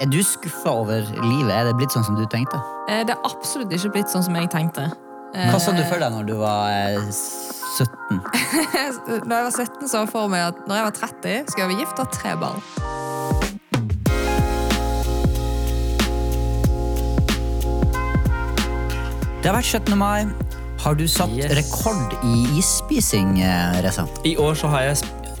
Er du skuffa over livet? Er det blitt sånn som du tenkte? Eh, Det er absolutt ikke blitt sånn som jeg tenkte. Eh, Hva så du for deg når du var eh, 17? Da jeg var 17, så jeg for meg at når jeg var 30, skulle jeg være gift og ha tre barn. Det har vært 17. mai. Har du satt Yes. rekord i isspising, eh, Reza? I år så har jeg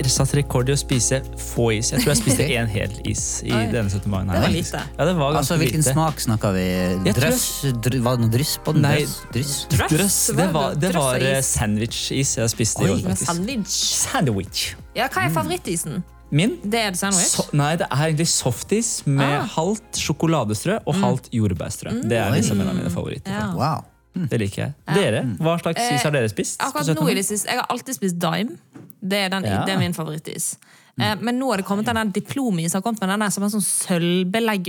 satt rekord i å spise få is. Jeg tror jeg spiste én hel is i Oi. denne 17. mai. Det var lite. Ja, det var Altså, Hvilken lite. smak snakka vi? Drøss? Dr var det noe dryss på den? Nei. Drøss? Dryss? dryss? Det var, det var eh, sandwich-is jeg spiste i år, faktisk. sandwich. Sandwich. Ja, hva er favorittisen? Min? Det er det sandwich? So, nei, det er egentlig softis med Ah. halvt sjokoladestrø og halvt jordbærstrø. Det er liksom en av mine favoritter. Ja. Wow. Det liker jeg. Dere? Hva slags is har dere spist? Akkurat nå i det siste, Jeg har alltid spist Dime. Det er, den, Ja. det er min favorittis. Eh, men nå har det kommet den diplomis har kommet med den der som er sånn sølvbelegg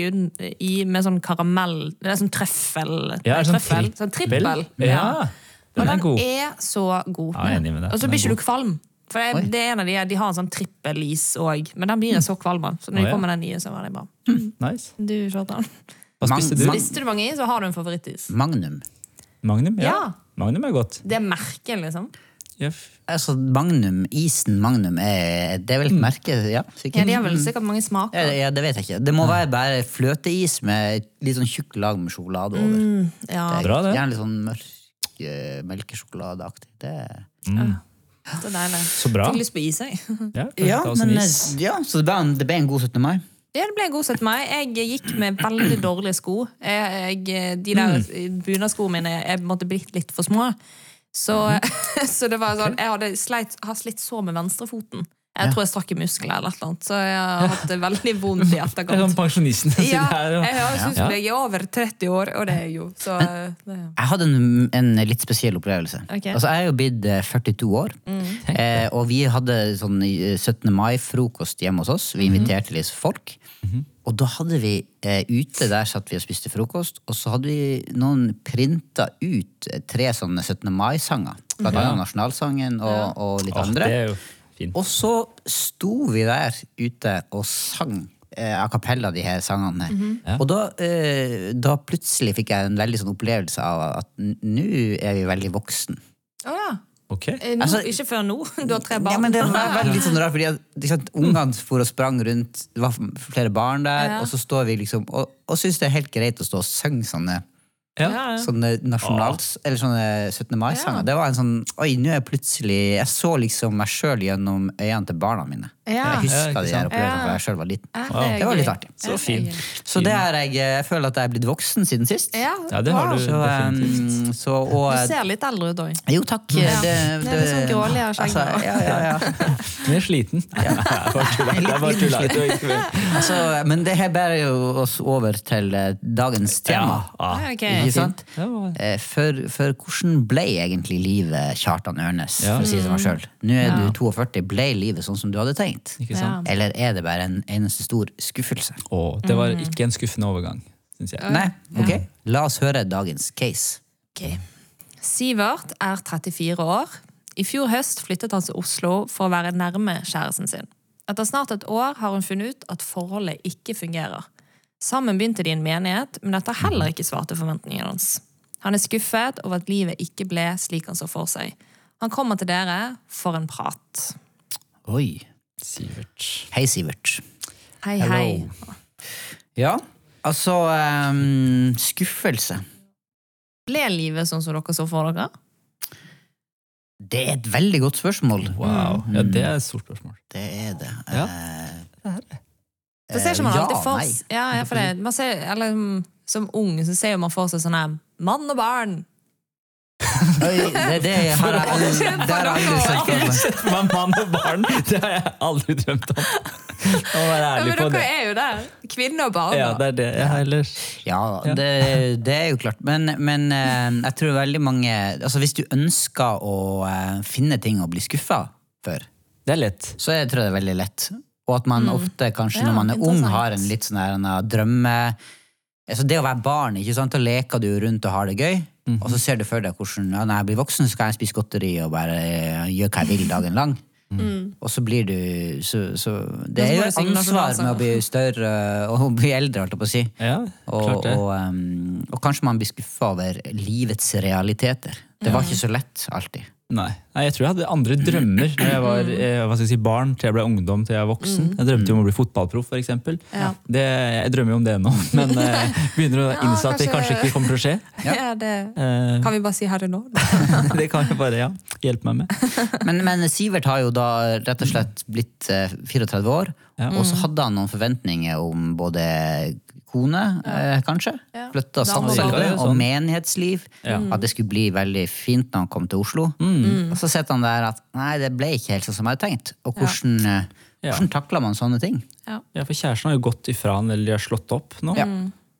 i, med sånn karamell Det er sånn trøffel. Ja, er det sånn trøffel. Sånn trippel. Ja, den Og er den god. er så god. Ja, er enig med deg. Og så er blir ikke du kvalm. For det, det er en av de, de har en sånn trippelis òg, men den blir jeg så kvalm av. Så når de ja. kommer den nye, så var det bra. Nice. Du, Kjartan. Hva spiste du? Spiste du mange is, så har du en favorittis. Magnum. Magnum? Ja. Ja. Magnum er godt. Det er merket, liksom. Yep. Altså, Magnum, Isen Magnum, er, det er vel et merke? Ja, sikkert. Ja, De har vel sikkert mange smaker. Ja, ja, det vet jeg ikke. Det må være bare fløteis med litt sånn tjukk lag med sjokolade over. Mm, Ja, Det er Bra, det. Gjerne litt sånn mørk eh, melkesjokoladeaktig. Det det er deilig. Så bra. Fikk lyst på is, jeg. Ja, ja, men, is. ja, så det ble, en, det ble en god 17. mai. Det ble godset meg. Jeg gikk med veldig dårlige sko. Jeg, jeg, de der bunadskoene mine er måte blitt litt for små. Så, så det var sånn Jeg hadde sleit, har slitt så med venstrefoten. Jeg tror jeg strakk i muskler eller noe, så jeg har hatt det veldig vondt i etterkant. Det er sånn pensjonisten som Ja, her og jeg ut Ja. jeg er over 30 år, og det er jeg jo. Så det, Jeg hadde en, en litt spesiell opplevelse. Ok. Mm. Altså, jeg er jo blitt eh, 42 år, eh, og vi hadde sånn eh, 17. mai-frokost hjemme hos oss. Mhm. Vi inviterte litt folk. Og da hadde vi eh, ute der satt vi og spiste frokost, og så hadde vi noen printa ut eh, tre sånne 17. mai-sanger. Blant annet nasjonalsangen og, og litt oh, andre. det er jo fint. Og så sto vi der ute og sang eh, a cappella de her sangene. Ja. Og da, eh, da plutselig fikk jeg en veldig sånn opplevelse av at nå er vi veldig voksen. Å ja. Okay. Eh, Nå, Altså- ikke før nå. Du har tre barn. Ja, men det var veldig sånn rart, fordi at, sant, Ungene for og sprang rundt, det var flere barn der, Ja. og så står vi liksom og, og syns det er helt greit å stå og synge sånne, Ja. Sånne nasjonals... Eller sånne 17. mai-sanger. Ja. Det var en sånn Oi, nå er jeg plutselig Jeg så liksom meg sjøl gjennom øynene til barna mine. Ja. Jeg huska Ja, de her opplevelsene Ja. jeg sjøl var liten. Det var litt artig. Så det fin. gøy. Så det er jeg, jeg føler at jeg er blitt voksen siden sist. Ja, Ja, det har du Så, definitivt. um, så, og, Du ser litt eldre ut òg. jo, takk. Ja. Det, Det er litt sånn grålig av skjegg altså, ja, ja, ja. Du er sliten. Ja. Altså, men det her bærer jo oss over til eh, dagens tema. Ja, Ja, ok. Ikke sant? Eh, For, for hvordan ble egentlig livet Kjartan Ørnes, Ja. for å si det som meg sjøl? Nå er du 42, ble livet sånn som du hadde tenkt? Ikke sant? Ja. Eller er det bare en eneste stor skuffelse? Oh, det var ikke en skuffende overgang, syns jeg. Nei? Ok, la oss høre dagens case. Ok. Sivert er 34 år. I fjor høst flyttet han til Oslo for å være nærme kjæresten sin. Etter snart et år har hun funnet ut at forholdet ikke fungerer. Sammen begynte de i en menighet, men dette har heller ikke svart til forventningene hans. Han er skuffet over at livet ikke ble slik han så for seg. Han kommer til dere for en prat. Oi. Sivert. Hei, Sivert. Hei, Hello. hei. Ja, altså um, Skuffelse. Ble livet sånn som dere så for dere? Det er et veldig godt spørsmål. Wow. Ja, det er et stort spørsmål. Det er det. Ja. Eh, For ser ikke man ja, alltid for ja, ja, for det. Man ser, eller, mm, Som ung så ser man for seg sånn her mann og barn. Oi, det, det har jeg aldri, det har jeg aldri sett for meg. Mann og barn! Det har jeg aldri drømt om. Å være Ja, ærlig men på dere det. er jo der. Kvinne og barn. Ja, da. det er det. Ja, ellers. Ja, det, det er jo klart. Men, men eh, jeg tror veldig mange altså Hvis du ønsker å eh, finne ting å bli skuffa for, Det er lett. så jeg tror jeg det er veldig lett. Og at man ofte, kanskje Ja, når man er ung, interessant. har en litt sånn her, en drømme altså Det å være barn, ikke sant? da leker du rundt og har det gøy. Og så ser du for deg hvordan ja, når jeg blir voksen, så skal jeg spise godteri og bare gjøre hva jeg vil dagen lang. Og så blir du så, så Det er jo et ansvar med å bli større og bli eldre, holdt jeg på å si. Ja, Og, og, um, og kanskje man blir skuffa over livets realiteter. Det var ikke så lett alltid. Nei. Nei, jeg tror jeg hadde andre drømmer når jeg var eh, hva skal jeg si, barn til jeg ble ungdom til jeg var voksen. Jeg drømte jo om å bli fotballproff, f.eks. Ja. Det, jeg drømmer jo om det nå, men eh, begynner å Ja, at det kanskje- ikke kommer til å skje. Ja. det Eh, kan vi bare si her og nå. det kan jeg bare ja, hjelpe meg med. Men, men Sivert har jo da rett og slett blitt eh, 34 år, Ja. og så hadde han noen forventninger om både kone, eh, kanskje, Ja. flytta det, og menighetsliv. Ja. At det skulle bli veldig fint når han kom til Oslo. Mm. Og så sitter han der at nei, det ble ikke helt sånn som jeg hadde tenkt. Og hvordan, eh, Ja. hvordan takler man sånne ting? Ja. Ja, For kjæresten har jo gått ifra han, eller de har slått opp nå. Ja.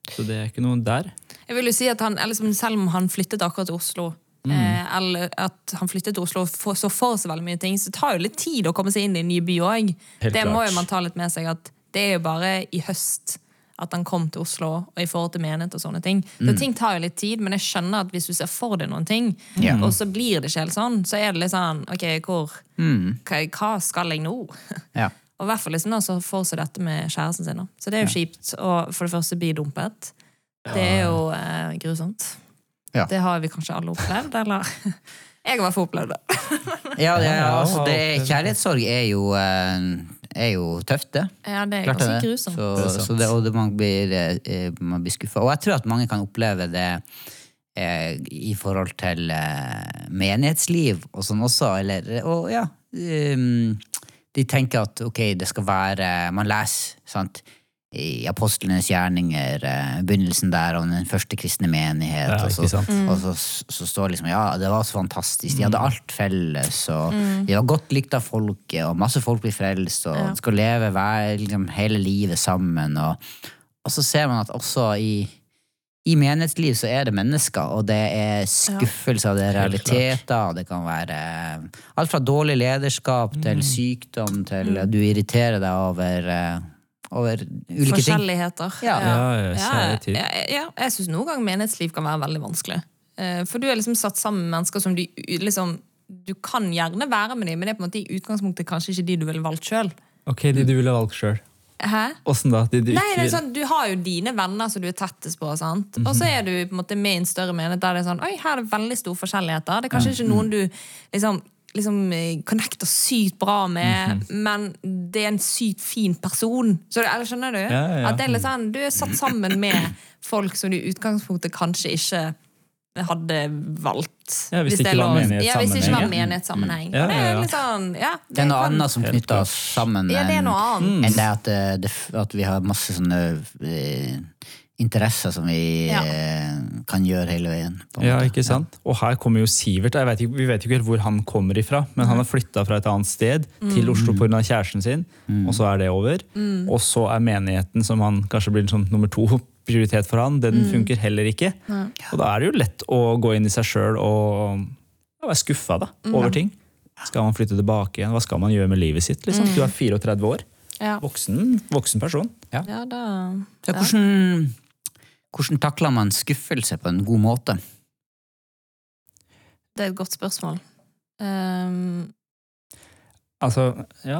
Så det er ikke noe der. Jeg vil jo si at han, liksom, Selv om han flyttet akkurat til Oslo, eh, eller at han flyttet til Oslo og får- så for seg veldig mye ting, så tar det jo litt tid å komme seg inn i en ny by òg. Det Det må jo man ta litt med seg, at det er jo bare i høst at han kom til Oslo, og i forhold til menighet og sånne ting. Så ting tar jo litt tid, men jeg skjønner at hvis du ser for deg noen ting, mm. og så blir det ikke helt sånn, så er det litt sånn Ok, hvor hva, hva skal jeg nå? Ja. Og i hvert fall liksom, så får seg dette med kjæresten sin. Så det er jo kjipt å for det første bli dumpet. Det er jo eh, grusomt. Ja. Det har vi kanskje alle opplevd, eller? Jeg har i hvert fall opplevd det. Ja, det, Ja, altså, det, kjærlighetssorg er jo, eh, er jo tøft, det. Ja, det er Klart ganske det. grusomt. Så, så det, og det, man blir, eh, man blir skuffa. Og jeg tror at mange kan oppleve det eh, i forhold til eh, menighetsliv og sånn også. Eller, og ja um, De tenker at ok, det skal være Man leser sant, i apostlenes gjerninger, eh, begynnelsen der om den første kristne menighet. Ja, og så, ikke og så, så står liksom ja, det var så fantastisk. De hadde alt felles, og de var godt likt av folket, og masse folk blir frelst, og Ja. skal leve hver, liksom, hele livet sammen. Og, og så ser man at også i, i menighetsliv så er det mennesker, og det er skuffelser, det er realiteter, det kan være eh, alt fra dårlig lederskap til sykdom til at du irriterer deg over, eh, over ulike ting. Forskjelligheter. Ja. Ja, ja, ja, ja, ja, jeg syns noen ganger menighetsliv kan være veldig vanskelig. Eh, For du er liksom satt sammen med mennesker som du liksom Du kan gjerne være med dem, men det er på en måte i utgangspunktet kanskje ikke de du ville valgt sjøl. Ok, de du ville valgt sjøl. Hæ? Åssen da? De du Nei, ikke det er vil- sånn, Du har jo dine venner som du er tettest på, sant? og Mhm. så er du på en måte med i en større menighet der det er sånn Oi, her er det veldig store forskjelligheter. Det er kanskje ikke noen du liksom, liksom eh, connecter sykt bra med, Mhm. men det er en sykt fin person. Så, eller skjønner du? Ja, ja, ja. At det er litt sånn, Du er satt sammen med folk som du i utgangspunktet kanskje ikke hadde valgt. Ja, hvis det er ikke var menighetssammenheng. Ja, hvis det ikke var menighetssammenheng, ja. menighetssammenheng. Ja, det er litt sånn, ja, Det er noe kan- annet som knytter oss sammen Ja, det er noe annet. enn det at, eh, det, at vi har masse sånne eh, interesser som vi Ja. eh, kan gjøre hele veien. på Ja, måte. ikke sant? Og her kommer jo Sivert. Jeg vet ikke, vi vet jo ikke helt hvor han kommer ifra, men han har flytta fra et annet sted til Oslo pga. kjæresten sin, og så er det over. Og så er menigheten, som han kanskje blir sånn nummer to prioritet for han, den funker heller ikke. Og da er det jo lett å gå inn i seg sjøl og være skuffa da, over ting. Skal man flytte tilbake igjen? Hva skal man gjøre med livet sitt? Liksom? Du er 34 år. Ja. Voksen, voksen person. Ja, da, ja. hvordan, hvordan takler man skuffelse på en god måte? Det er et godt spørsmål. Um, Altså, ja.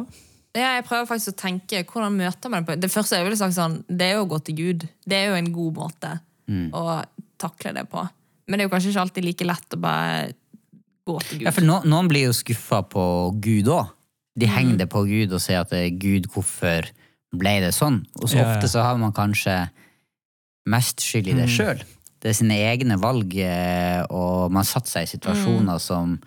ja, jeg prøver faktisk å tenke hvordan møter man det på. Det første jeg ville sagt sånn, det er jo å gå til Gud. Det er jo en god måte Mm. å takle det på. Men det er jo kanskje ikke alltid like lett å bare gå til Gud. Ja, for no, Noen blir jo skuffa på Gud òg. De Mm. henger det på Gud og sier at det er Gud, hvorfor ble det sånn? Og så Ja, ofte så har man kanskje mest skyld i det Mm. sjøl. Det er sine egne valg, eh, og man satt seg i situasjoner som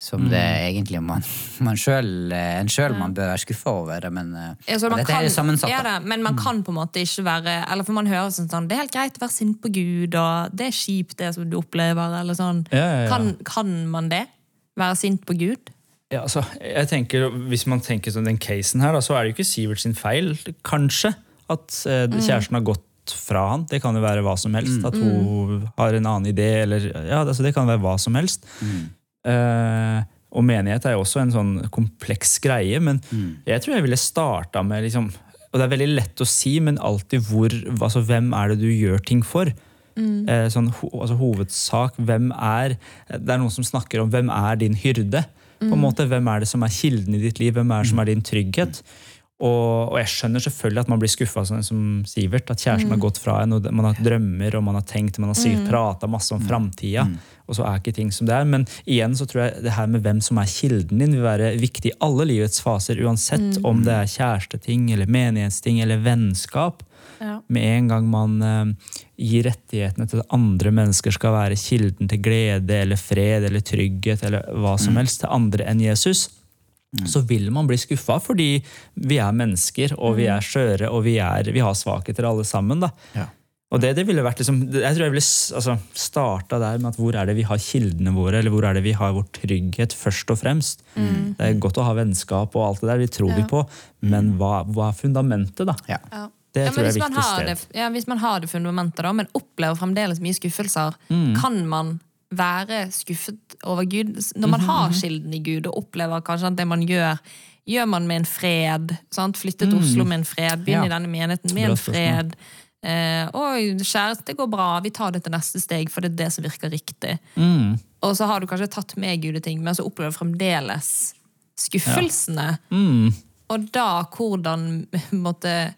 som Mm. det egentlig man, man selv, eh, en sjøl man bør være skuffa over. Men eh, Ja, dette kan, er sammensatt. Ja, da, men man kan på en måte ikke være Eller for man hører sånn, sånn Det er helt greit å være sint på Gud, og det er kjipt, det som du opplever, eller sånn. Ja, ja, ja. Kan, kan man det? Være sint på Gud? Ja, altså, jeg tenker, Hvis man tenker sånn den casen her, da, så er det jo ikke Sivert sin feil, kanskje, at eh, kjæresten har gått fra han. Det kan jo være hva som helst. At hun har en annen idé, eller ja, altså, Det kan være hva som helst. Eh, og menighet er jo også en sånn kompleks greie, men jeg tror jeg ville starta med liksom, Og det er veldig lett å si, men alltid hvor altså, Hvem er det du gjør ting for? Eh, sånn, ho, altså, hovedsak, hvem er Det er noen som snakker om hvem er din hyrde? På en måte, Hvem er det som er kilden i ditt liv? Hvem er det som er din trygghet? Og, og jeg skjønner selvfølgelig at man blir skuffa sånn som Sivert. At kjæresten har gått fra en, og man har drømmer og man har tenkt, man har sikkert prata masse om framtida. Og så er ikke ting som det er. Men igjen så tror jeg det her med hvem som er kilden din, vil være viktig i alle livets faser. Uansett om det er kjæresteting eller menighetsting eller vennskap. Ja. Med en gang man uh, gir rettighetene til at andre mennesker skal være kilden til glede eller fred eller trygghet eller hva som helst til andre enn Jesus, så vil man bli skuffa fordi vi er mennesker, og vi er skjøre, og vi, er, vi har svakheter alle sammen. da. Ja. Og det, det ville vært liksom, Jeg tror jeg ville altså, starta der med at hvor er det vi har kildene våre, eller hvor er det vi har vår trygghet, først og fremst. Det er godt å ha vennskap og alt det der, vi tror vi på, men hva, hva er fundamentet, da? Ja. Ja. Det Ja, tror jeg er viktig sted. det, ja, hvis man har det fundamentet, da, men opplever fremdeles mye skuffelser, Mm. kan man være skuffet over Gud når man Mhm, har kilden i Gud og opplever kanskje at det man gjør, gjør man med en fred. Sant? Flytte til Oslo med en fred, begynne Mm. Ja. i denne menigheten med en fred. Eh, Oi, kjæreste, det går bra, vi tar det til neste steg, for det er det som virker riktig. Mm. Og så har du kanskje tatt med Gud i ting, men så opplever du fremdeles skuffelsene. Mm. Og da hvordan måtte,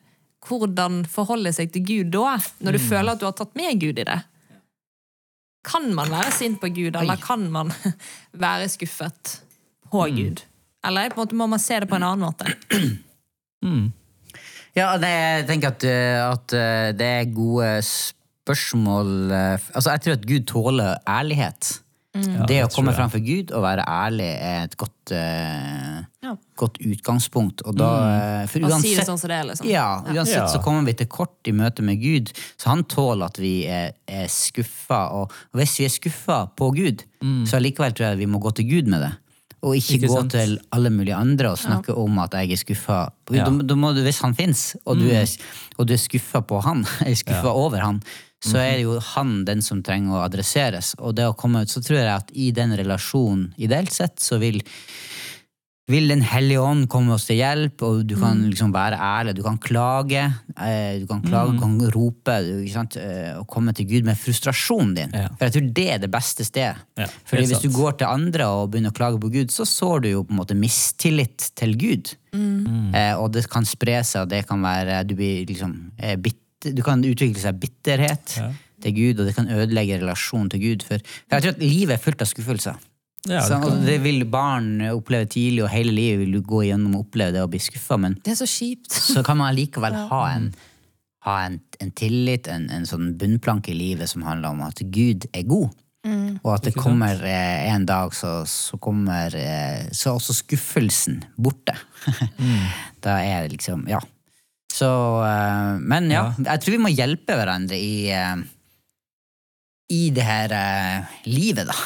Hvordan forholde seg til Gud da, når du føler at du har tatt med Gud i det? Kan man være sint på Gud, eller kan man være skuffet på Gud? Eller på en måte må man se det på en annen måte? Mm. Ja, jeg tenker at, eh, at eh, det er gode spørsmål eh, Altså, jeg tror at Gud tåler ærlighet. det det å komme fram for Gud og være ærlig er et godt, eh, Ja. godt utgangspunkt. Og da, mm. for Og si det uansett, sånn som det er, liksom. ja, uansett Ja. så kommer vi til kort i møte med Gud, så han tåler at vi er, er skuffa. Og, og hvis vi er skuffa på Gud, så allikevel tror jeg vi må gå til Gud med det. Og ikke, Ikke gå sant? til alle mulige andre og snakke om at jeg er skuffa. Ja. Da, da må du, hvis han fins, og, du er- og du er skuffa på han, eller skuffa over han, så er det jo han den som trenger å adresseres. Og det å komme ut, så tror jeg at i den relasjonen, ideelt sett, så vil vil Den hellige ånd komme oss til hjelp, og du kan liksom være ærlig. Du kan klage, eh, du kan, klage, du kan rope eh, og komme til Gud med frustrasjonen din. Ja. For jeg tror det er det beste stedet. Ja, Fordi Hvis du går til andre og begynner å klage på Gud, så sår du jo på en måte mistillit til Gud. Mm. Eh, og det kan spre seg, og det kan være du, blir liksom, eh, bitter, du kan utvikle seg bitterhet Ja. til Gud, og det kan ødelegge relasjonen til Gud. For, for jeg tror at livet er fullt av skuffelser. Ja, det Sånn, det vil barn oppleve tidlig, og hele livet vil du gå igjennom og oppleve det og bli skuffa, men Det er så kjipt. så kan man likevel ha en, ha en, en tillit, en, en sånn bunnplanke i livet som handler om at Gud er god. Og at det kommer eh, en dag, så, så kommer eh, så er også skuffelsen borte. da er det liksom Ja. Så eh, Men ja, jeg tror vi må hjelpe hverandre i eh, i det her eh, livet, da.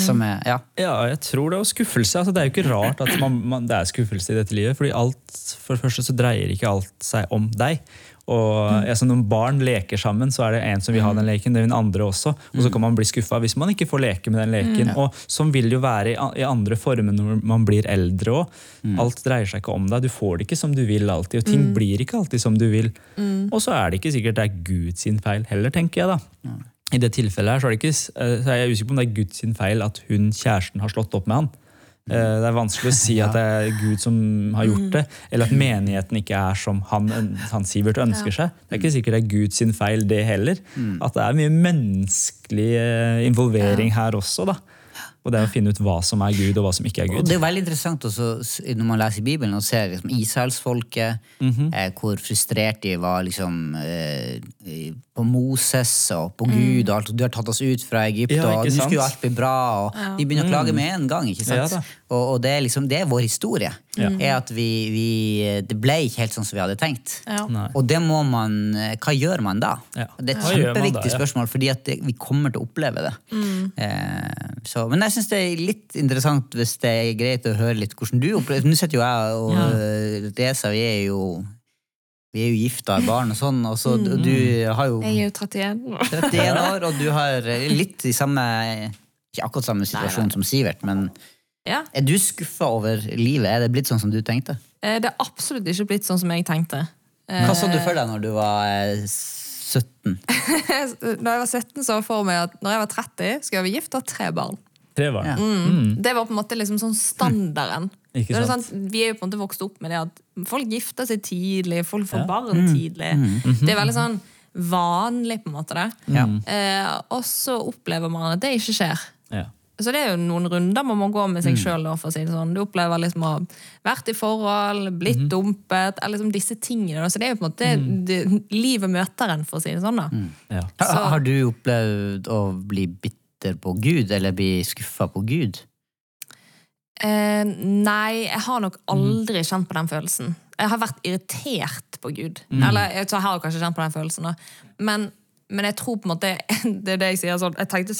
Som er Ja. Ja, jeg tror det. Og skuffelse. Altså, det er jo ikke rart at man, man, det er skuffelse i dette livet. fordi alt, for det første så dreier ikke alt seg om deg. Og altså, Når barn leker sammen, så er det en som vil ha den leken, det vil den andre også. Og så kan man bli skuffa hvis man ikke får leke med den leken. Og Sånn vil det jo være i, i andre former når man blir eldre òg. Alt dreier seg ikke om deg. Du får det ikke som du vil alltid. Og ting blir ikke alltid som du vil. Og så er det ikke sikkert det er Guds feil heller, tenker jeg da. I det tilfellet her så er, det ikke, eh, så er jeg usikker på om det er Guds feil at hun kjæresten har slått opp med han. Eh, Det er vanskelig å si at det er Gud som har gjort det, eller at menigheten ikke er som han, han Sivert ønsker seg. Det er ikke sikkert det er Guds feil, det heller. At det er mye menneskelig eh, involvering her også. da. Og det er å finne ut hva som er Gud, og hva som ikke er Og Gud. det er veldig interessant også, når man leser i Bibelen og ser liksom, Israelsfolket, Mhm. eh, hvor frustrert de var liksom, eh, på Moses og på Mm. Gud. og alt, og Du har tatt oss ut fra Egypt, Ja, og nå skulle jo alt bli bra. og De begynner å klage med en gang. ikke sant? Mm. Ja. Og, og det er liksom, det er vår historie. Ja. er at vi, vi, Det ble ikke helt sånn som vi hadde tenkt. Ja. Og det må man, eh, hva gjør man da? Ja. Det er et Hva kjempeviktig da, ja. spørsmål, fordi det, vi kommer til å oppleve det. Mm. Eh, så, men jeg syns det er litt interessant hvis det er greit å høre litt hvordan du opplever Nå sitter jo jeg og Ja. eh, Reza, vi er jo vi er jo gifta, har barn og sånn, og så Mm. du har jo Jeg er jo 31. 31 år, og du har litt i samme Ikke akkurat samme situasjon som Sivert, men Ja. er du skuffa over livet? Er det blitt sånn som du tenkte? Eh, Det er absolutt ikke blitt sånn som jeg tenkte. Eh, Hva så du for deg når du var eh, 17? når jeg var 17, så for meg at når jeg var 30, skulle jeg være gift og ha tre barn. Tre barn. Ja. Mm. Det var på en måte liksom sånn standarden. Ikke Så er sant? Vi er jo på en måte vokst opp med det at folk gifter seg tidlig, folk får Ja. barn tidlig. Det er veldig sånn vanlig, på en måte. det. Ja. Eh, og så opplever man at det ikke skjer. Ja. Så det er jo noen runder man må gå med seg sjøl. For å si det sånn. Du opplever liksom å ha vært i forhold, blitt dumpet, eller liksom disse tingene. da. Så det er jo på en måte det, livet møter en, for å si det sånn. da. Ja. Så, har du opplevd å bli bitter på Gud, eller bli skuffa på Gud? Eh, nei, jeg har nok aldri kjent på den følelsen. Jeg har vært irritert på Gud. Eller jeg, så jeg har kanskje kjent på den følelsen, da. Men, men jeg tror på en måte Det er det jeg sier sånn Jeg tenkte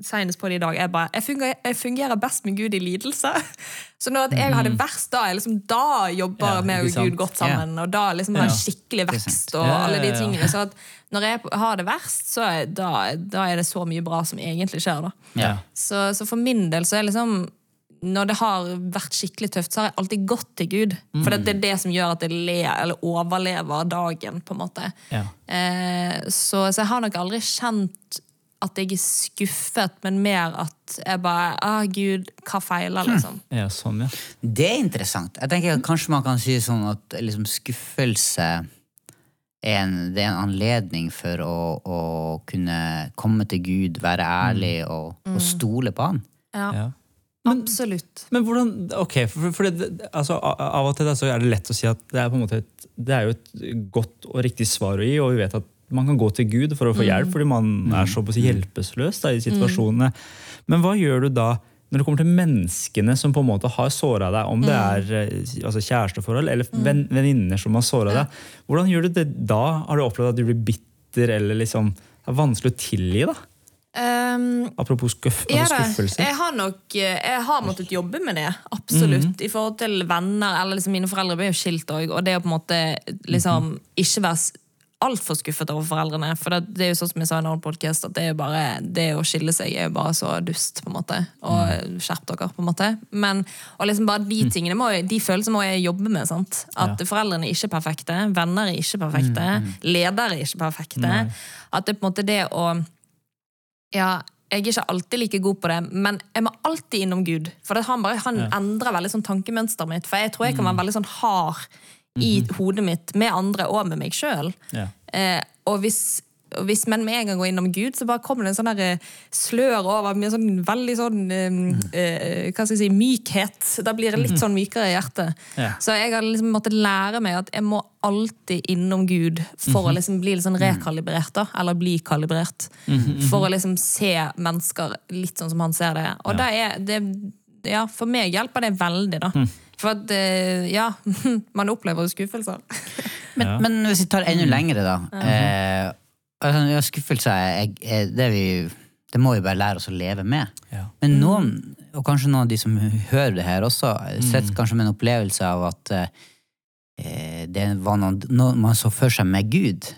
senest på det i dag. Jeg, bare, jeg, fungerer, jeg fungerer best med Gud i lidelse. Så når jeg har det verst, da, jeg liksom, da jobber Ja, med og? Gud godt sammen. Og da liksom har jeg skikkelig vekst og Ja, ja, alle de tingene. Så når jeg har det verst, så er, da, da er det så mye bra som egentlig skjer. da Ja. så, så for min del så er liksom Når det har vært skikkelig tøft, så har jeg alltid gått til Gud. For det, det er det som gjør at jeg ler, eller overlever dagen. på en måte. Ja. Eh, så, så jeg har nok aldri kjent at jeg er skuffet, men mer at jeg bare ah, Gud, hva feiler, liksom? ja, sånn, ja. Det er interessant. Jeg tenker at Kanskje man kan si sånn at liksom, skuffelse er en, det er en anledning for å, å kunne komme til Gud, være ærlig og, og stole på Han. Ja, ja. Absolutt. Men hvordan, ok, for, for det, det- altså, Av og til så er det lett å si at det er, på en måte et, det er jo et godt og riktig svar å gi, og vi vet at man kan gå til Gud for å få hjelp, fordi man er så på å si hjelpeløs da, i situasjonene. Men hva gjør du da når det kommer til menneskene som på en måte har såra deg, om det er eh, altså kjæresteforhold eller venn, venninner som har såra deg, hvordan gjør du det da? Har du opplevd at du blir bitter eller liksom det er vanskelig å tilgi? da? Um, Apropos skuff, Ja altså skuffelse. Jeg har nok eh, jeg har måttet jobbe med det. Absolutt. I forhold til venner. eller liksom Mine foreldre ble jo skilt òg, og det å på en måte liksom ikke være altfor skuffet over foreldrene. For det, det er jo sånn som jeg sa i en annen podcast, at det bare det å skille seg er jo bare så dust. på en måte Og skjerp dere, på en måte. Men og liksom bare de tingene må, de følelsene må jeg jobbe med. sant? At foreldrene er ikke perfekte, venner er ikke perfekte, ledere er ikke perfekte. At det på en måte det å ja, jeg er ikke alltid like god på det, men jeg må alltid innom Gud. For han, bare, han endrer veldig sånn tankemønsteret mitt. For jeg tror jeg kan være veldig sånn hard i hodet mitt med andre og med meg sjøl. Ja. Eh, og hvis, hvis man med en gang går innom Gud, så bare kommer det en sånn eh, slør over med sånn veldig sånn eh, eh, Hva skal jeg si mykhet. Da blir det litt sånn mykere i hjertet. Ja. Så jeg har liksom måttet lære meg at jeg må alltid innom Gud for å liksom bli litt sånn rekalibrert. da, Eller bli kalibrert. For å liksom se mennesker litt sånn som han ser det. Og da er det ja, For meg hjelper det veldig, da. For at, eh, ja, man opplever jo skuffelser. Men, Ja. men hvis vi tar enda lengre, da. eh, altså, ja, skuffelse er, er det, vi, det må vi bare lære oss å leve med. Ja. Men noen, og kanskje noen av de som hører det her også, sitter kanskje med en opplevelse av at eh, det var noe, noe man så for seg med Gud.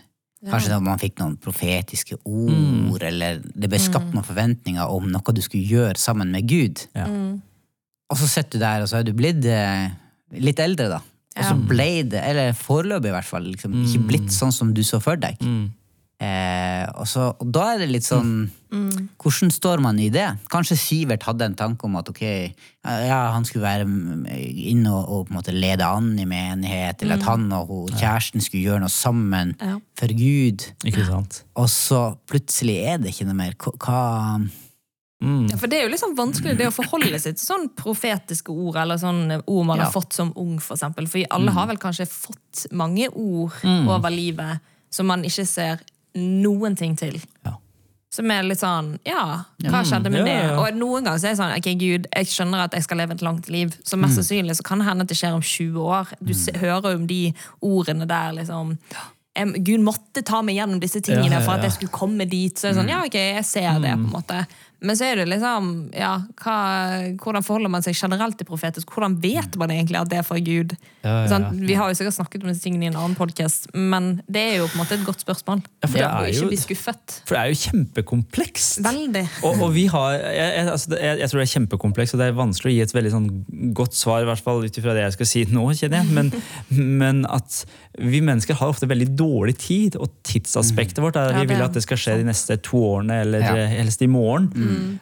Kanskje da man fikk noen profetiske ord, eller det ble skapt noen forventninger om noe du skulle gjøre sammen med Gud. Ja. Og så sitter du der, og så er du blitt eh, litt eldre, da. Og så Ja. ble det, eller foreløpig i hvert fall, liksom, ikke blitt sånn som du så for deg. Mm. Eh, og, så, og da er det litt sånn Hvordan står man i det? Kanskje Sivert hadde en tanke om at ok, ja, han skulle være inne og, og på en måte lede an i menighet, eller at han og hun, kjæresten skulle gjøre noe sammen Ja. for Gud. Ikke sant? Og så plutselig er det ikke noe mer. Hva, Mm. Ja, for det er jo liksom vanskelig det å forholde seg til sånn profetiske ord, eller sånn ord man Ja. har fått som ung, for eksempel. For alle har vel kanskje fått mange ord over livet som man ikke ser noen ting til. Ja. Som er litt sånn Ja, hva skjedde med Ja, det? ja, ja. Og noen ganger så er det sånn Ok, Gud, jeg skjønner at jeg skal leve et langt liv, så mest sannsynlig så kan det hende at det skjer om 20 år. Du mm. hører om de ordene der, liksom Gud måtte ta meg gjennom disse tingene for at jeg skulle komme dit. Så er det sånn, ja, ok, jeg ser det, på en måte. Men så er det liksom ja, hva, Hvordan forholder man seg generelt til profetisk? Hvordan vet man egentlig at det er fra Gud? Ja, ja? Vi har jo sikkert snakket om disse tingene i en annen podkast, men det er jo på en måte et godt spørsmål. Ja, for det er ikke jo- bli skuffet. For det er jo kjempekomplekst. Veldig. Og, og vi har, jeg, jeg, altså jeg, jeg tror det er kjempekomplekst, og det er vanskelig å gi et veldig sånn godt svar, i hvert fall ut ifra det jeg skal si nå, kjenner jeg. Men, men at vi mennesker har ofte veldig dårlig tid, og tidsaspektet vårt er at vi vil at det skal skje de neste to årene, eller eh, helst i morgen.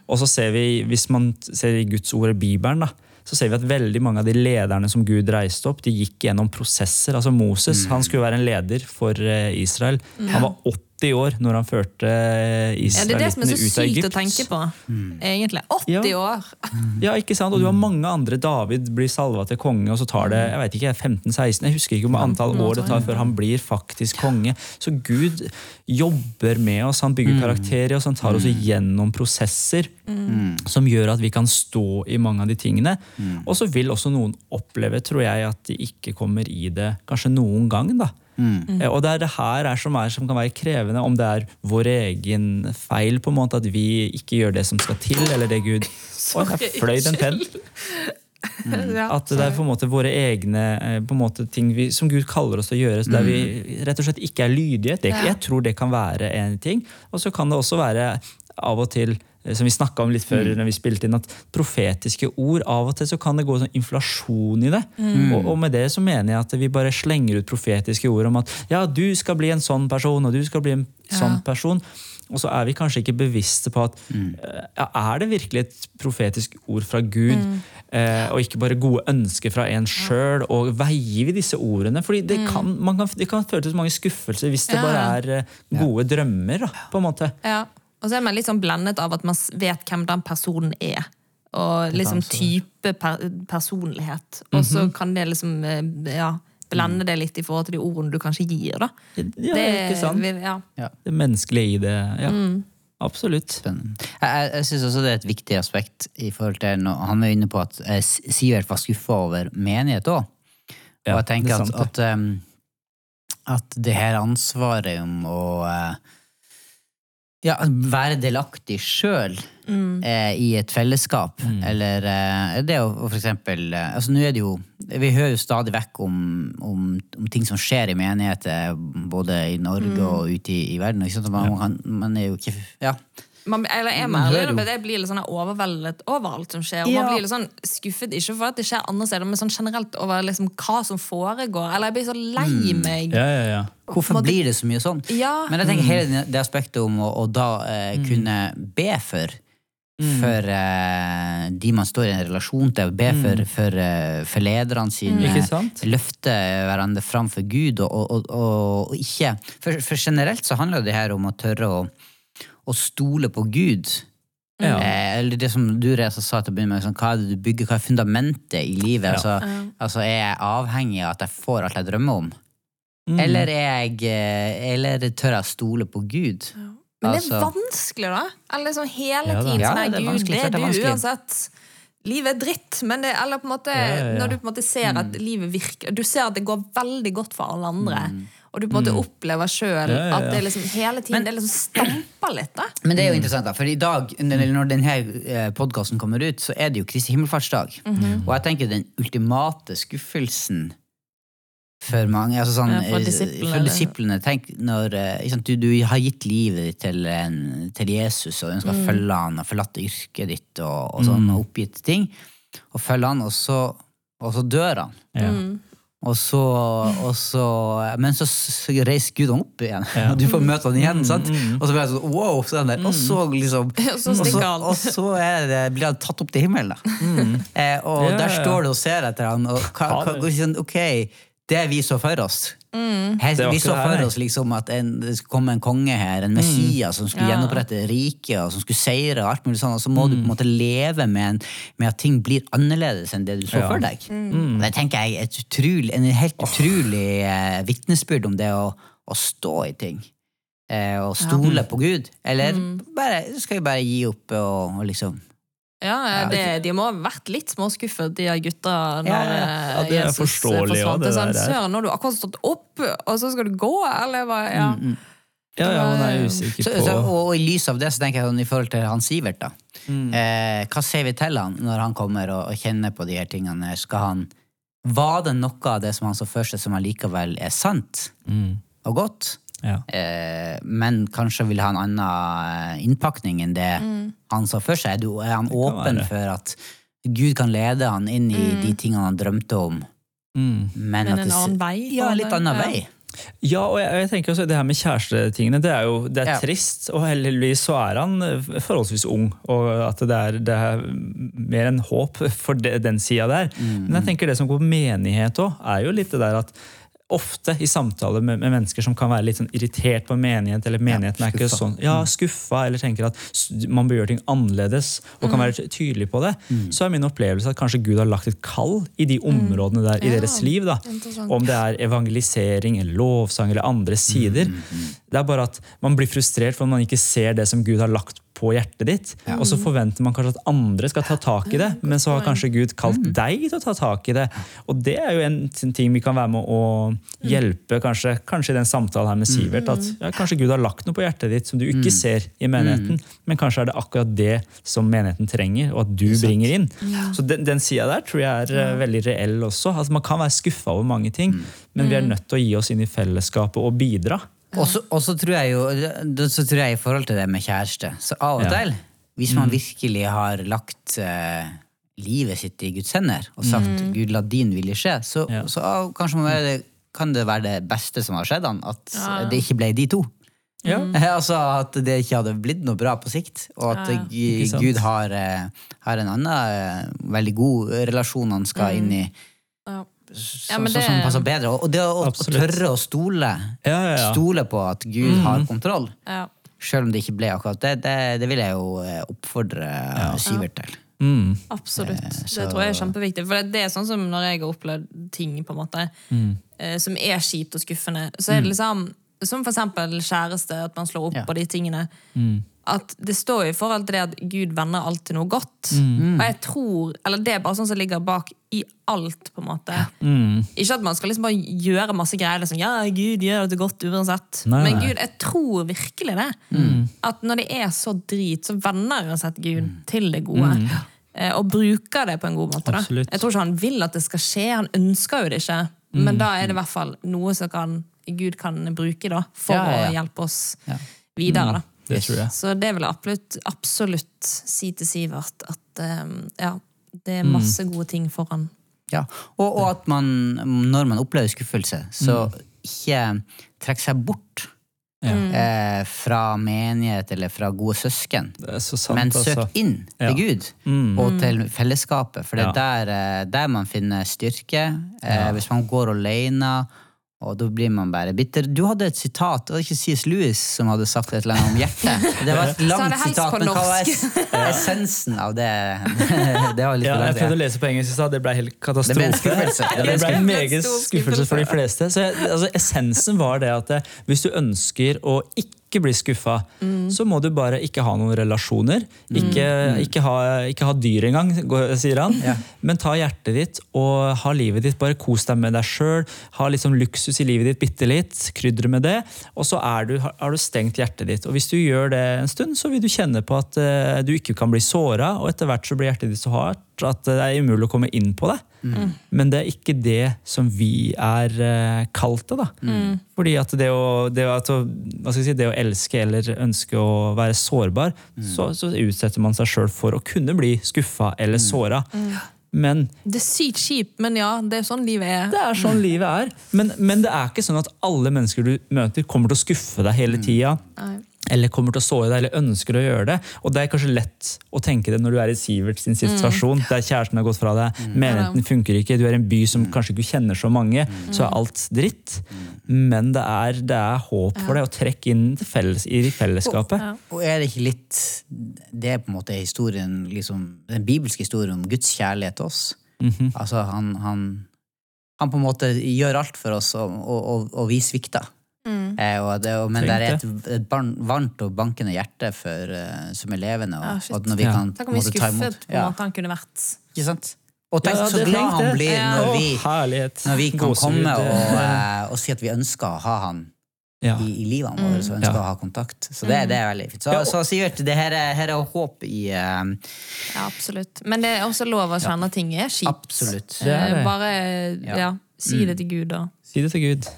Og så ser vi, hvis man ser i Guds ord i Bibelen, da, så ser vi at veldig mange av de lederne som Gud reiste opp, de gikk gjennom prosesser. Altså Moses han skulle være en leder for eh, Israel. Han var 80 år når han førte eh, Ja, det er det som er så sykt å tenke på, egentlig. 80 Ja. år! Ja, ikke sant? Og du har mange andre. David blir salva til konge, og så tar det jeg vet ikke, 15-16 Jeg husker ikke hvor antall år det tar før han blir faktisk konge. Så Gud jobber med oss, han bygger karakterer i oss, han tar oss gjennom prosesser som gjør at vi kan stå i mange av de tingene. Og så vil også noen oppleve, tror jeg, at de ikke kommer i det kanskje noen gang. da. Eh, Og det er det her er som, er, som kan være krevende, om det er vår egen feil, på en måte, at vi ikke gjør det som skal til, eller det Gud Oi, der fløy den en penn. Ja, At det er på en måte våre egne eh, måte, ting vi, som Gud kaller oss til å gjøre, så der vi rett og slett ikke er lydige. Det, jeg tror det kan være en ting. Og så kan det også være av og til som vi snakka om litt før når vi spilte inn, at profetiske ord Av og til så kan det gå sånn inflasjon i det. Og, og med det så mener jeg at vi bare slenger ut profetiske ord om at ja, du skal bli en sånn person, og du skal bli en sånn person. Og så er vi kanskje ikke bevisste på at mm. ja, er det virkelig et profetisk ord fra Gud, eh, og ikke bare gode ønsker fra en sjøl, og veier vi disse ordene? Fordi det kan, man kan, det kan føre til så mange skuffelser hvis det Ja. bare er eh, gode drømmer. Da, på en måte. Ja. Og så er man litt sånn blendet av at man vet hvem den personen er. Og liksom type per personlighet. Og så kan det liksom eh, ja, blende det litt i forhold til de ordene du kanskje gir. da. Ja, det, ikke sant? Vi, ja. Det menneskelige i det. Ja, absolutt. Spennende. Jeg, jeg, jeg syns også det er et viktig aspekt i forhold til når Han er inne på at eh, Sivert var skuffa over menighet òg. Og Ja, jeg tenker det er at, sant, at, um, at det her ansvaret om å eh, ja, være delaktig sjøl eh, i et fellesskap, eller eh, det å for eksempel eh, altså nå er det jo Vi hører jo stadig vekk om, om, om ting som skjer i menigheter, både i Norge og ute i, i verden. Ikke sant? Man, man, man er jo ikke Ja. Man, eller jeg, Man man, hører jeg blir litt sånn overveldet over alt som skjer. Og Ja. man blir litt sånn skuffet, ikke for at det skjer andre steder, men sånn generelt over liksom hva som foregår. Eller jeg blir så lei meg. Ja, ja, ja. Hvorfor måte- blir det så mye sånn? Ja. Men jeg tenker hele det aspektet om å, å da eh, kunne be for for eh, de man står i en relasjon til, be for, for, eh, for lederne sine. Løfte hverandre fram for Gud, og, og, og, og ikke for, for generelt så handler det her om å tørre å, å stole på Gud. Ja. Eh, eller det som du Reza, sa til å begynne med, sånn, hva er det du bygger, hva er fundamentet i livet? Ja. Altså, altså, Er jeg avhengig av at jeg får alt jeg drømmer om? Mm. Eller, er jeg, eh, eller tør jeg stole på Gud? Men det Altså- er vanskelig, da. Eller liksom hele Ja tiden Ja, sånn, er Gud, det er det er du uansett. Livet er dritt, men det, eller på en måte, Ja, ja, ja. når du på en måte ser Mm. at livet virker Du ser at det går veldig godt for alle andre, og du på en måte opplever sjøl Mm. Ja, ja, ja. at det liksom hele tiden det liksom stamper litt. da. Men det er jo interessant, da, for i dag, når denne podkasten kommer ut, så er det jo Kristi himmelfartsdag. Mhm. Og jeg tenker den ultimate skuffelsen for mange altså sånn, Ja, for eh, disiplene, for disiplene Tenk når eh, sant, du, du har gitt livet ditt til, en, til Jesus, og ønsker Mm. å følge han, og forlatt yrket ditt, og, og sånn, og oppgitt ting, og følge han, og så, og så dør han. Ja. Mm. Og så, og så, men så, reiser Gud han opp igjen, og du får møte han igjen. sant? Og så blir jeg sånn, wow, så han der. Og så liksom Og så og så, han. og så er det, blir han tatt opp til himmelen. Da. Eh, og Ja, der står du og ser etter han, og hva, Ja, hva, sånn, ok, det vi så for oss. Her, vi så for oss liksom at en, det skulle komme en konge her, en messias som skulle Ja. gjenopprette riket, og som skulle seire, og alt mulig sånn, og så må du på en måte leve med, en, med at ting blir annerledes enn det du så Ja. for deg. Mm. Det tenker jeg er et utrolig, en helt utrolig eh, vitnesbyrd om det å, å stå i ting. Eh, og stole på Gud. Eller bare, skal vi bare gi opp og, og liksom Ja, det, De må ha vært litt småskuffet, de gutta, når Ja, ja, ja. eh, det er Jesus forståelig, forsvant. det sånn, der er- Søren, nå har du akkurat stått opp, og så skal du gå? Eller hva? Ja. Ja, ja, man er usikker på så, og, og i lys av det så tenker jeg sånn, i forhold til han Sivert, da. Eh, hva sier vi til han når han kommer og, og kjenner på de her tingene? Skal han Var det noe av det som han så for seg, som allikevel er sant og godt? Ja. Eh, men kanskje vil ha en annen eh, innpakning enn det han så for seg? Er, han åpen være. for at Gud kan lede han inn i de tingene han drømte om? Mm. Men, Men at en det, annen vei, Ja, en litt annen Ja. vei. Ja, og jeg, jeg tenker også det her med kjærestetingene, det er jo det er Ja. trist. Og heldigvis så er han eh, forholdsvis ung, og at det er, det er mer enn håp for de, den sida der. Men jeg tenker det som går på menighet òg, er jo litt det der at ofte i samtaler med, med mennesker som kan være litt sånn irritert på menighet, eller menigheten er ikke sånn, ja, skuffa, eller tenker at man bør gjøre ting annerledes, og kan være tydelig på det, så er min opplevelse at kanskje Gud har lagt et kall i de områdene der i Ja, deres liv. da. Om det er evangelisering eller lovsang eller andre sider. Det er bare at man blir frustrert for man ikke ser det som Gud har lagt på hjertet ditt. Og så forventer man kanskje at andre skal ta tak i det, men så har kanskje Gud kalt deg til å ta tak i det. Og det er jo en ting vi kan være med å hjelpe, kanskje, kanskje i den samtalen her med Sivert. At ja, kanskje Gud har lagt noe på hjertet ditt som du ikke ser i menigheten, men kanskje er det akkurat det som menigheten trenger, og at du bringer inn. Så den, den sida der tror jeg er eh, veldig reell også. Altså, man kan være skuffa over mange ting, men vi er nødt til å gi oss inn i fellesskapet og bidra. Og så tror jeg jo så tror jeg i forhold til det med kjæreste Så av og til, hvis man virkelig har lagt eh, livet sitt i Guds hender og sagt 'Gud, la din vilje skje', så, så ah, kanskje man være kan det være det beste som har skjedd han, at det ikke ble de to. Ja. altså At det ikke hadde blitt noe bra på sikt, og at Ja. Gud har, eh, har en annen eh, veldig god relasjon han skal inn i, Ja. Så, Ja, men så, det- som passer bedre. Og det å, å tørre å stole, Ja, ja, ja. stole på at Gud har kontroll. Ja. Selv om det ikke ble akkurat det, det, det vil jeg jo eh, oppfordre Sivert til. Mm. Absolutt. Eh, Det så- tror jeg er kjempeviktig. For det, det er sånn som når jeg har opplevd ting på en måte, mm. som er kjipt og skuffende, så er det liksom som for eksempel kjæreste, at man slår opp Ja. på de tingene. At det står jo i forhold til det at Gud vender alt til noe godt. Og jeg tror, eller det er bare sånn som ligger bak i alt, på en måte. Ikke at man skal liksom bare gjøre masse greier. Liksom, ja, Gud gjør det godt uansett. Nei, Men. Gud, jeg tror virkelig det. At når det er så drit, så vender uansett Gud til det gode. Eh, Og bruker det på en god måte. Da. Absolutt. Jeg tror ikke han vil at det skal skje, han ønsker jo det ikke. Men da er det i hvert fall noe som kan, Gud kan bruke da, for Ja, ja, ja. å hjelpe oss Ja. videre. Da. Det tror jeg. Så det vil jeg absolutt, absolutt si til Sivert at eh, ja, det er masse gode ting foran. Ja. Og, og at man, når man opplever skuffelse, så ikke trekke seg bort eh, fra menighet eller fra gode søsken. Det er så sant, Men søk altså. inn Ja. til Gud og til fellesskapet, for det er der, eh, der man finner styrke. Eh, Hvis man går alene, og da blir man bare bitter. Du hadde et sitat, det var ikke C.S. Lewis som hadde sagt et eller annet om hjertet. Det var et langt det sitat, men hva var essensen av det? det var litt Ja, jeg prøvde å lese på engelsk i stad, det ble helt Det ble en skuffelse. Det ble en meget skuffelse for de fleste. Så jeg, altså, essensen var det at eh, hvis du ønsker å ikke bli skuffa, så må du bare ikke ha noen relasjoner. Ikke, ikke, ha, ikke ha dyr engang, sier han. Yeah. Men ta hjertet ditt og ha livet ditt. Bare kos deg med deg sjøl. Ha liksom luksus i livet ditt bitte litt. Krydre med det. Og så er du, har du stengt hjertet ditt. Og hvis du gjør det en stund, så vil du kjenne på at uh, du ikke kan bli såra, og etter hvert så blir hjertet ditt så hardt at det er umulig å komme inn på det. Men det er ikke det som vi er uh, kalt det. da. Fordi at det å, det, å, at hva skal jeg si, det å elske eller ønske å være sårbar, så, så utsetter man seg sjøl for å kunne bli skuffa eller såra. Men Det er sykt kjipt, men ja, det er sånn livet er. det er sånn livet er. Men, men det er ikke sånn at alle mennesker du møter, kommer til å skuffe deg hele tida. Eller kommer til å såre deg, eller ønsker å gjøre det. Og det er kanskje lett å tenke det når du er i Sivert sin situasjon, der kjæresten har gått fra deg, menigheten funker ikke, du er i en by som kanskje ikke kjenner så mange, så er alt dritt. Men det er, det er håp for deg å trekke inn felles, i fellesskapet. Ja. Og er det ikke litt Det er på en måte historien, liksom, den bibelske historien om Guds kjærlighet til oss. Altså, han, han, han på en måte gjør alt for oss, og, og, og, og vi svikter. Eh, og det, men det er et, et barn, varmt og bankende hjerte for, uh, som er levende. Og, Ja, og når vi Ja. kan Tenk om vi skuffet på en ja, måte han kunne vært. Ikke sant? Og tenk Ja, så glad tenkte han blir når vi, når vi kan komme og, uh, og si at vi ønsker å ha han ja. i, i livet vårt, og ønsker Ja. å ha kontakt. Så det, det er veldig fint. Så, Ja, så Sivert, det her er, her er håp i uh, Ja, absolutt. Men det er også lov å kjenne at ting er kjipt. Absolutt. Det er Eh, det. Bare Ja. ja, si det til Gud, da. Si det til Gud.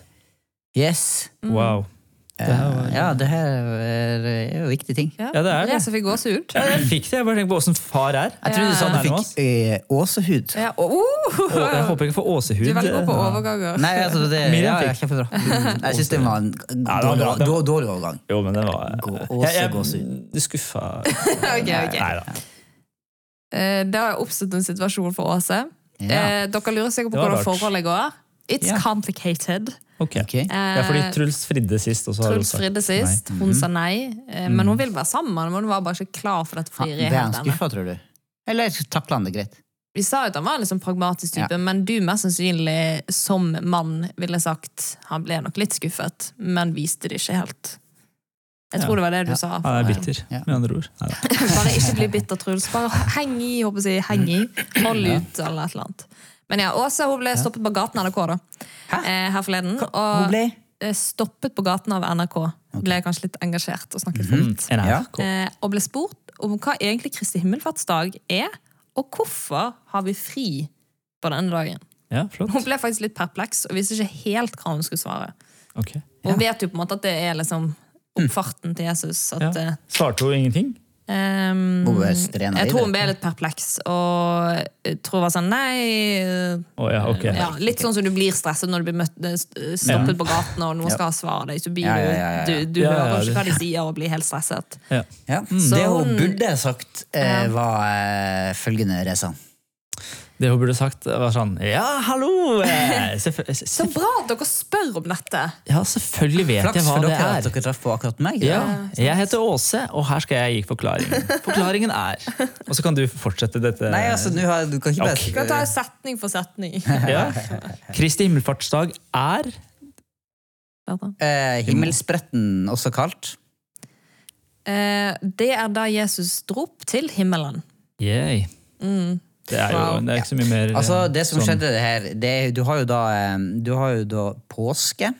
Yes. Wow. Eh, ja, det her er, er jo viktige ting. Ja, det er det. Jeg fikk gåsehud. Ja, jeg fikk det. Jeg bare tenker på åssen far er. Jeg trodde du sa du fikk eh, åsehud. Ja, oh, oh. Jeg håper ikke får åsehud. du er veldig god på overganger. Nei, altså det ja, ja, fikk. kjempebra. Mm, Jeg syns det var en dårlig, dårlig, dårlig overgang. Jo, men det var Gå- Åse jeg, du skuffa okay, okay. Nei da. Eh, Det har oppstått en situasjon for Åse. Ja. Eh, Dere lurer sikkert på hvordan forholdet går. It's Ja. complicated. Ok. Okay. Ja, fordi Truls fridde sist, og så har hun Truls sagt fridde nei. sist, hun sa nei. Eh, Men hun vil være sammen, men hun var bare ikke klar for dette frieriet. Ble han skuffa, tror du? Eller takla han det greit? Vi sa jo at han var en liksom pragmatisk type, Ja. men du mest sannsynlig som mann ville sagt han ble nok litt skuffet, men viste det ikke helt. Jeg tror det var det du sa. Han er bitter, Ja. med andre ord. Bare ikke bli bitter, Truls. Bare heng i, håper jeg, heng i. Hold ut, eller et eller annet. Men ja, Åse hun ble stoppet på gaten av NRK da, Hæ? eh, her forleden. Hun ble eh, stoppet på gaten av NRK. Ble kanskje litt engasjert og snakket Mm, fort. NRK. Eh, og ble spurt om hva egentlig Kristi himmelfartsdag er, og hvorfor har vi fri på denne dagen. Ja, flott. Hun ble faktisk litt perpleks og visste ikke helt hva hun skulle svare. Ok. Hun vet jo på en måte at det er liksom oppfarten til Jesus. At, Ja. Svarte hun ingenting? Ehm, strena jeg tror hun ble litt perpleks og jeg tror hun var sånn nei oh, ja, okay. ja, Litt sånn som du blir stresset når du blir møtt, stoppet ja. på gaten og noen skal ha svar deg. Så blir du, du, du Ja, ja, hører ikke hva de sier og blir helt stresset. Ja. Ja. Så Det hun burde sagt, eh, var eh, følgende, Reza. Det hun burde sagt, var sånn Ja, hallo! eh, Så bra at dere spør om dette! Ja, selvfølgelig vet jeg Flaks hva for det dere at er. dere traff på akkurat meg. Ja, jeg heter Åse, og her skal jeg gi forklaringen. Forklaringen er Og så kan du fortsette dette. Nei, altså, nå har, du kan ikke bare Ok. Vi kan ta setning for setning. Ja. Kristi himmelfartsdag er eh, Himmelspretten, også kalt. Eh, Det er da Jesus dro opp til himmelen. Yay. Det er jo Wow. det er ikke så mye mer Altså, eh, det som sånn- skjedde her, det, du har jo da, eh, du har jo da påske.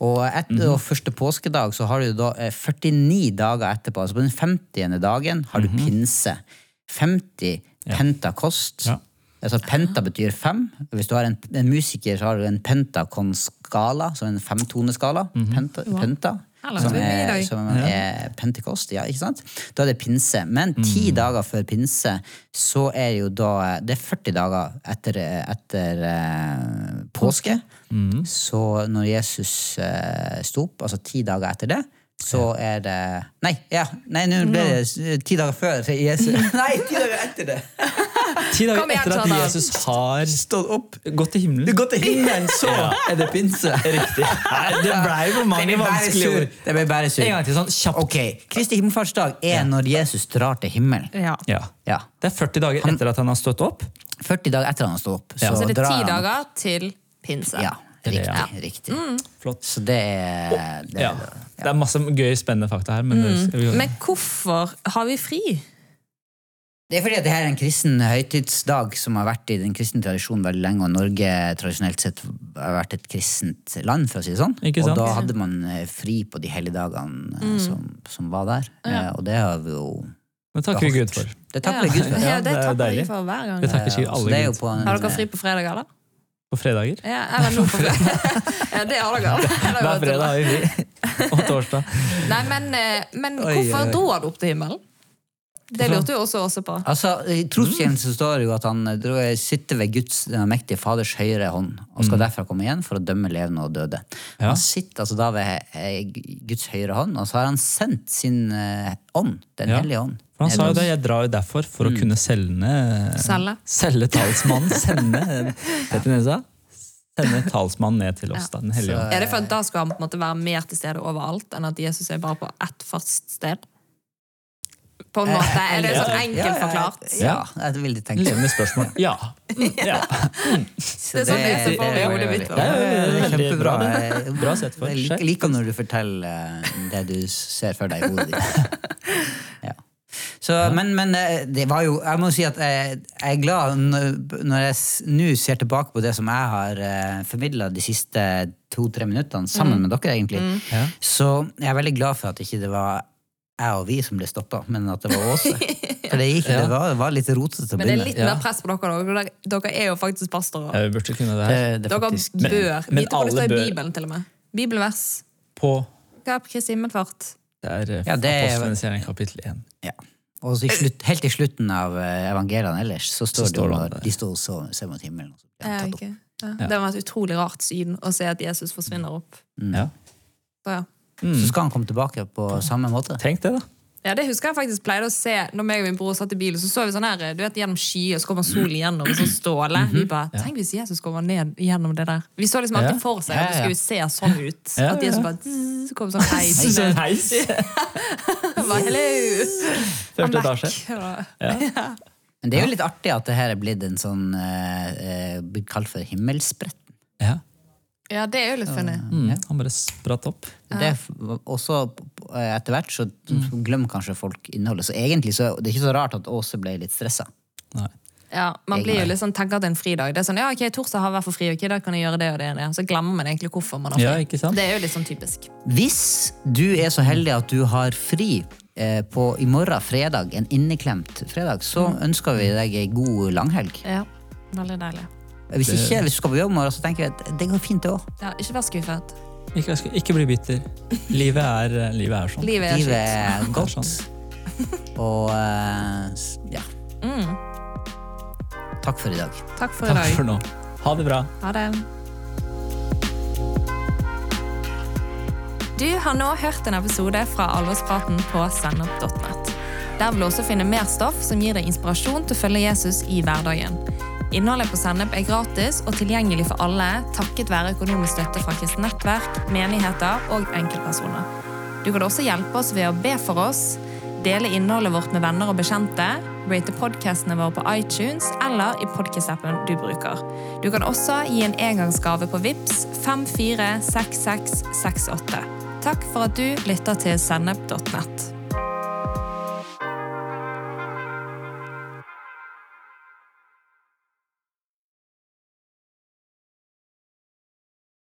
Og etter Mhm. og første påskedag så har du da eh, 49 dager etterpå. Altså på den 50. dagen har du pinse. 50 pentakost. Ja. Altså Penta betyr fem. Hvis du har en, en musiker, så har du en pentakonskala, så en femtoneskala. Penta, penta Her lærte som er, som er pentekost. Ja, ikke sant? Da er det pinse. Men ti dager før pinse så er det jo da Det er 40 dager etter, etter eh, påske. Så når Jesus eh, sto opp, altså ti dager etter det, så er det Nei, ja, nei, nå ble det ti dager før Jesus. Nei, ti dager etter det! Ti dager etter at Jesus har Stått opp. gått til himmelen. gått til himmelen, så er det pinse! Riktig. Nei, det blei for mange Det vanskelige ord. Det ble bare sur. En gang til, sånn kjapt. Ok, Kristi himmelfartsdag er når Jesus drar til himmelen. Ja. Ja. Ja. Det er 40 dager etter at han har stått opp. 40 dager etter han har stått opp. Så så det er ti dager til pinse. Ja, riktig. Ja. riktig. Flott. Så det det Ja. er Det er masse gøy, spennende fakta her. Men, det- Men hvorfor har vi fri? Det er fordi at det her er en kristen høytidsdag som har vært i den kristne tradisjonen veldig lenge, og Norge tradisjonelt sett har vært et kristent land, for å si det sånn. Ikke sant? Og da hadde man eh, fri på de helligdagene mm. som, som var der. ja. Og det har vi jo det takker vi Gud for. Det takker vi Gud for. Ja, det det er takker vi for hver gang. Det takker ikke alle Gud. en, Har dere fri på fredag, eller? På fredager. Ja, eller nå på fredag. Ja, det har dere. Er Hver fredag har vi fri. Og torsdag. Nei, men, eh, men hvorfor dro drar du opp til himmelen? Det lurte jo også også på. Altså, I trosbekjennelsen står det jo at han eh, sitter ved Guds den mektige Faders høyre hånd og skal derfra komme igjen for å dømme levende og døde. Ja. Han sitter altså da ved eh, Guds høyre hånd, og så har han sendt sin eh, ånd, Den Ja. hellige ånd. For han sa jo det, jeg drar jo derfor for å kunne selge Selge. Selge talsmannen. Sende Vet du hva jeg sa? Sende talsmannen ned til oss, da, Den hellige ånd. Er det for at da skal han på en måte være mer til stede overalt, enn at Jesus er bare på ett fast sted? På en måte. Er det sånn enkelt forklart? Ja, ja, et veldig tenkt. Levende spørsmål. Ja. ja. Så Det er sånn jeg ser for meg hodet mitt. Er kjempebra. bra. Bra sett for Jeg seg. liker, når du forteller eh, det du ser for deg i hodet ditt. Ja. Så, men, men eh, det var jo Jeg må si at jeg, jeg er glad når jeg nå ser tilbake på det som jeg har formidla de siste to-tre minuttene, sammen med dere, egentlig. Ja. Så jeg er veldig glad for at ikke det var jeg og vi som ble stoppa, men at det var Åse. For det, gikk, det, var, det var litt rotete å begynne. Men det er litt mer press på dere. Dere, dere er jo faktisk pastorer. Jeg burde kunne det her. Det, det er Dere faktisk bør Men- men vite hvor det står i bør- Bibelen, til og med. Bibelvers. På Hva er Kristi himmelfart? Det er eh, Ja, det er- kapittel 1. Ja. Og så i slutt, helt i slutten av eh, evangeliene ellers, så står Så det står det når de står og ser mot himmelen. Og så blir Ja, okay. ja. Det var et utrolig rart syn å se at Jesus forsvinner opp. Ja. Så, ja. Så skal han komme tilbake på samme måte. Tenk det, da. Ja, det husker jeg faktisk pleide å se Når meg og min bror satt i bilen, så så vi sånn her, du vet, gjennom skyer, så kommer solen gjennom så ståle. Vi bare, Tenk hvis Jesus kommer ned gjennom det der. Vi så liksom alltid for seg at det skulle se sånn ut. Ja, At Jesus bare zzz, kom sånn heis. Så en ned. heis. Bare, Hello! Første etasje. Ja. Men det er jo litt artig at det her er blitt en sånn eh, eh, blitt kalt for himmelspretten. Ja. Ja, det er jo litt funny. Mm, han bare spratt opp. Det er også eh, etter hvert så glemmer kanskje folk innholdet. Så egentlig så det er ikke så rart at Åse ble litt stressa. Ja, Man blir jo litt sånn, tenker at det er en fridag. Det er sånn, ja, ok, Torsdag har jeg vært for fri, ok, da kan jeg gjøre det og det. og det. Så glemmer man egentlig hvorfor man har fri. Ja, ikke sant? Det er jo litt sånn typisk. Hvis du er så heldig at du har fri eh, på i morgen, fredag, en inneklemt fredag, så ønsker vi deg ei god langhelg. Ja, Veldig deilig. Hvis ikke, hvis du skal på jobb i morgen, så tenker jeg at det går fint, det òg. Ja, Ikke vær skuffet. Ikke, ikke bli bitter. Livet er, livet er sånn. Livet er Livet er godt. sånn. Og eh, ja. Mm. Takk for i dag. Takk for i Takk dag. for nå. Ha det bra. Ha det. Du har nå hørt en episode fra Alvorspraten på sennep.net. Der vil du også finne mer stoff som gir deg inspirasjon til å følge Jesus i hverdagen. Innholdet på Sennep er gratis og tilgjengelig for alle takket være økonomisk støtte fra kristent nettverk, menigheter og enkeltpersoner. Du kan også hjelpe oss ved å be for oss, dele innholdet vårt med venner og bekjente, rate podcastene våre på iTunes eller i podcast-appen du bruker. Du kan også gi en engangsgave på VIPS 546668. Takk for at du lytter til sennep.nett.